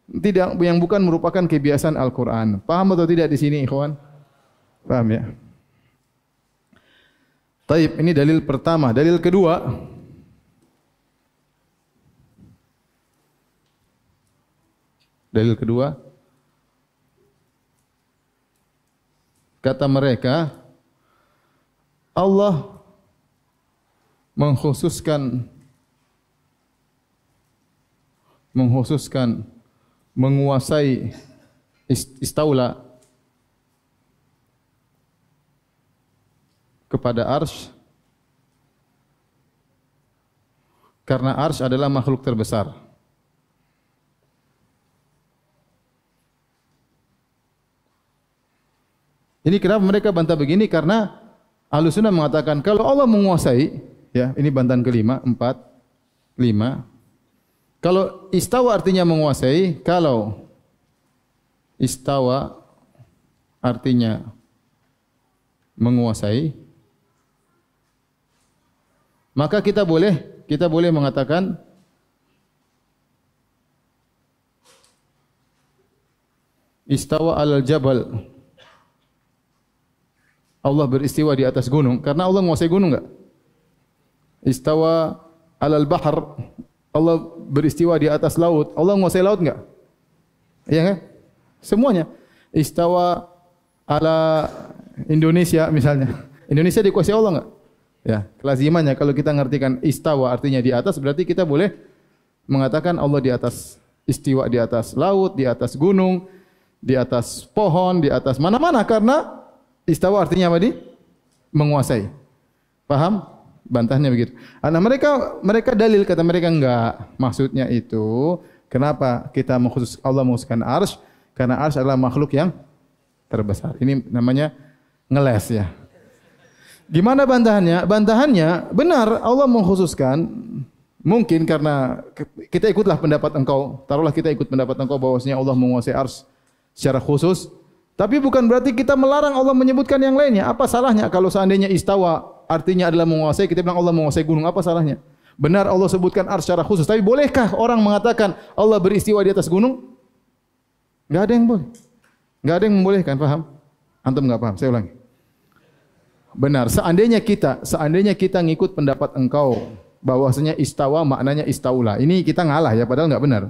tidak yang bukan merupakan kebiasaan Al-Qur'an? Paham atau tidak di sini, ikhwan? Paham ya? Taib, ini dalil pertama. Dalil kedua, dalil kedua, kata mereka, Allah mengkhususkan mengkhususkan menguasai istaula kepada arsh karena arsh adalah makhluk terbesar. Ini kenapa mereka bantah begini? Karena Ahlu Sunnah mengatakan kalau Allah menguasai, ya ini bantahan kelima, empat, lima. Kalau istawa artinya menguasai, kalau istawa artinya menguasai, maka kita boleh kita boleh mengatakan istawa al jabal. Allah beristiwa di atas gunung. Karena Allah menguasai gunung enggak istawa al bahr. Allah beristiwa di atas laut. Allah menguasai laut enggak? Iya kan? Semuanya. Istawa ala Indonesia misalnya. Indonesia dikuasai Allah enggak? Ya, kelazimannya kalau kita ngartikan istawa artinya di atas berarti kita boleh mengatakan Allah di atas istiwa di atas laut, di atas gunung, di atas pohon, di atas mana-mana. Karena istawa artinya apa di? Menguasai. Paham? Bantahnya begitu. Nah, mereka mereka dalil kata mereka enggak. Maksudnya itu kenapa kita mengkhusus Allah mengkhususkan arsy? Karena arsy adalah makhluk yang terbesar. Ini namanya ngeles ya. Gimana bantahannya? Bantahannya benar Allah mengkhususkan mungkin karena kita ikutlah pendapat engkau. Taruhlah kita ikut pendapat engkau bahwasanya Allah menguasai ars secara khusus. Tapi bukan berarti kita melarang Allah menyebutkan yang lainnya. Apa salahnya kalau seandainya istawa artinya adalah menguasai, kita bilang Allah menguasai gunung, apa salahnya? Benar Allah sebutkan ars secara khusus. Tapi bolehkah orang mengatakan Allah beristiwa di atas gunung? Enggak ada yang boleh. Enggak ada yang membolehkan, paham? Antum enggak paham? Saya ulangi. Benar. Seandainya kita, seandainya kita ngikut pendapat engkau bahwasanya istawa maknanya istaula. Ini kita ngalah ya padahal enggak benar.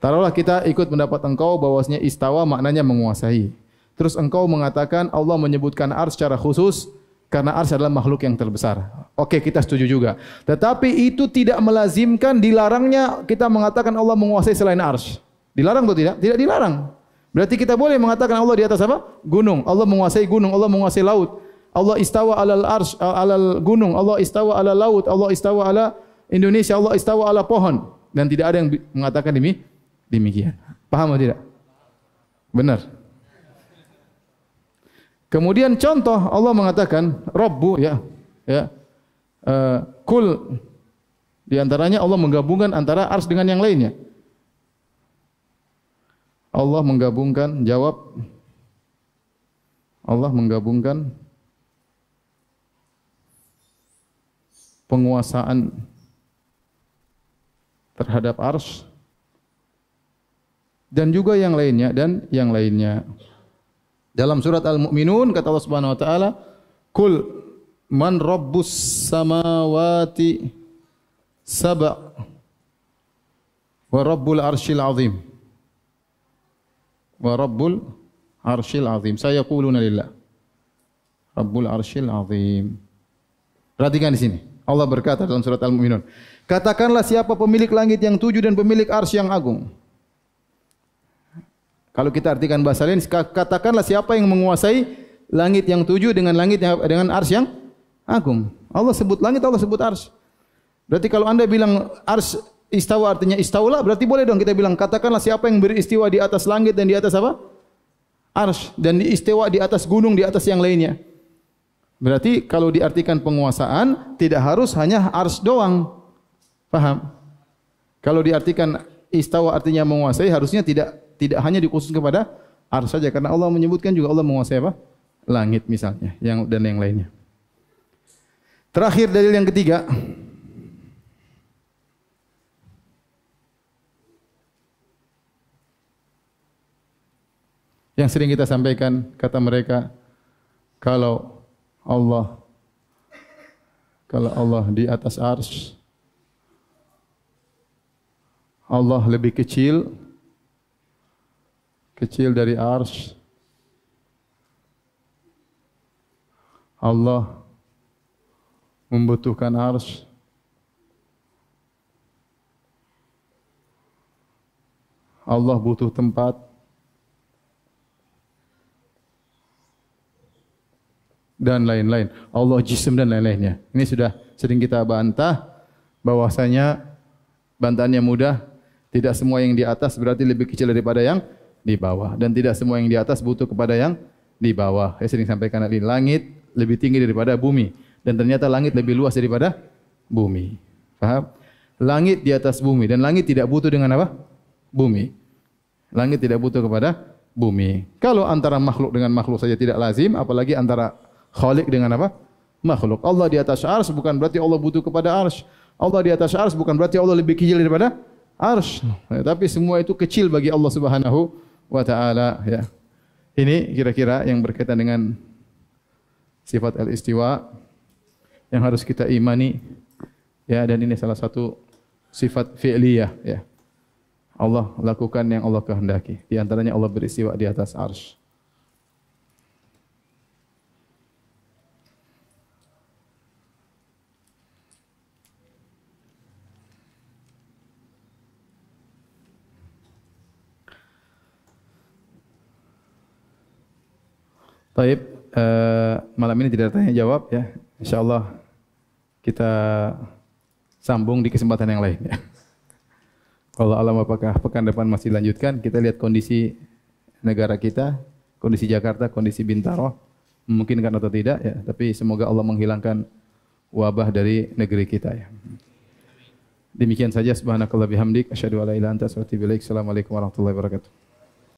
Taruhlah kita ikut pendapat engkau bahwasanya istawa maknanya menguasai. Terus engkau mengatakan Allah menyebutkan ars secara khusus karena ars adalah makhluk yang terbesar. Oke, kita setuju juga. Tetapi itu tidak melazimkan dilarangnya kita mengatakan Allah menguasai selain ars. Dilarang atau tidak? Tidak dilarang. Berarti kita boleh mengatakan Allah di atas apa? Gunung. Allah menguasai gunung, Allah menguasai laut. Allah istawa alal arsh, alal gunung, Allah istawa ala laut, Allah istawa ala Indonesia, Allah istawa ala pohon. Dan tidak ada yang mengatakan demi demikian. Paham atau tidak? Benar. Kemudian contoh Allah mengatakan Rabbu ya ya uh, kul di antaranya Allah menggabungkan antara ars dengan yang lainnya. Allah menggabungkan jawab Allah menggabungkan penguasaan terhadap ars dan juga yang lainnya dan yang lainnya. Dalam surat Al-Mu'minun kata Allah Subhanahu wa taala, "Kul man rabbus samawati sab' wa rabbul arsyil azim." Wa rabbul arsyil azim. Saya quluna lillah. Rabbul arsyil azim. Perhatikan di sini. Allah berkata dalam surat Al-Mu'minun. Katakanlah siapa pemilik langit yang tujuh dan pemilik ars yang agung. Kalau kita artikan bahasa lain, katakanlah siapa yang menguasai langit yang tujuh dengan langit yang dengan ars yang agung. Allah sebut langit, Allah sebut ars. Berarti kalau anda bilang ars istawa artinya istaula, berarti boleh dong kita bilang katakanlah siapa yang beristiwa di atas langit dan di atas apa? Ars dan istiwa di atas gunung di atas yang lainnya. Berarti kalau diartikan penguasaan tidak harus hanya ars doang. Paham? Kalau diartikan istawa artinya menguasai harusnya tidak tidak hanya dikhusus kepada ars saja karena Allah menyebutkan juga Allah menguasai apa? langit misalnya, yang dan yang lainnya. Terakhir dalil yang ketiga. Yang sering kita sampaikan kata mereka kalau Allah kalau Allah di atas ars Allah lebih kecil kecil dari ars Allah membutuhkan ars Allah butuh tempat. Dan lain-lain. Allah jisim dan lain-lainnya. Ini sudah sering kita bantah bahwasanya bantahannya mudah. Tidak semua yang di atas berarti lebih kecil daripada yang di bawah. Dan tidak semua yang di atas butuh kepada yang di bawah. Saya sering sampaikan tadi, langit lebih tinggi daripada bumi. Dan ternyata langit lebih luas daripada bumi. Faham? Langit di atas bumi. Dan langit tidak butuh dengan apa? Bumi. Langit tidak butuh kepada bumi. Kalau antara makhluk dengan makhluk saja tidak lazim, apalagi antara khalik dengan apa? Makhluk. Allah di atas ars bukan berarti Allah butuh kepada ars. Allah di atas ars bukan berarti Allah lebih kecil daripada arsh. Ya, tapi semua itu kecil bagi Allah Subhanahu wa taala ya. Ini kira-kira yang berkaitan dengan sifat al-istiwa yang harus kita imani ya dan ini salah satu sifat fi'liyah ya. Allah lakukan yang Allah kehendaki. Di antaranya Allah beristiwa di atas arsh. Baik, uh, malam ini tidak tanya jawab ya. Insyaallah kita sambung di kesempatan yang lain ya. Kalau alam apakah pekan depan masih lanjutkan, kita lihat kondisi negara kita, kondisi Jakarta, kondisi Bintaro, memungkinkan atau tidak ya. Tapi semoga Allah menghilangkan wabah dari negeri kita ya. Demikian saja subhanakallah bihamdik asyhadu alla ilaha illa anta astaghfiruka wa atubu ilaik. Assalamualaikum warahmatullahi wabarakatuh.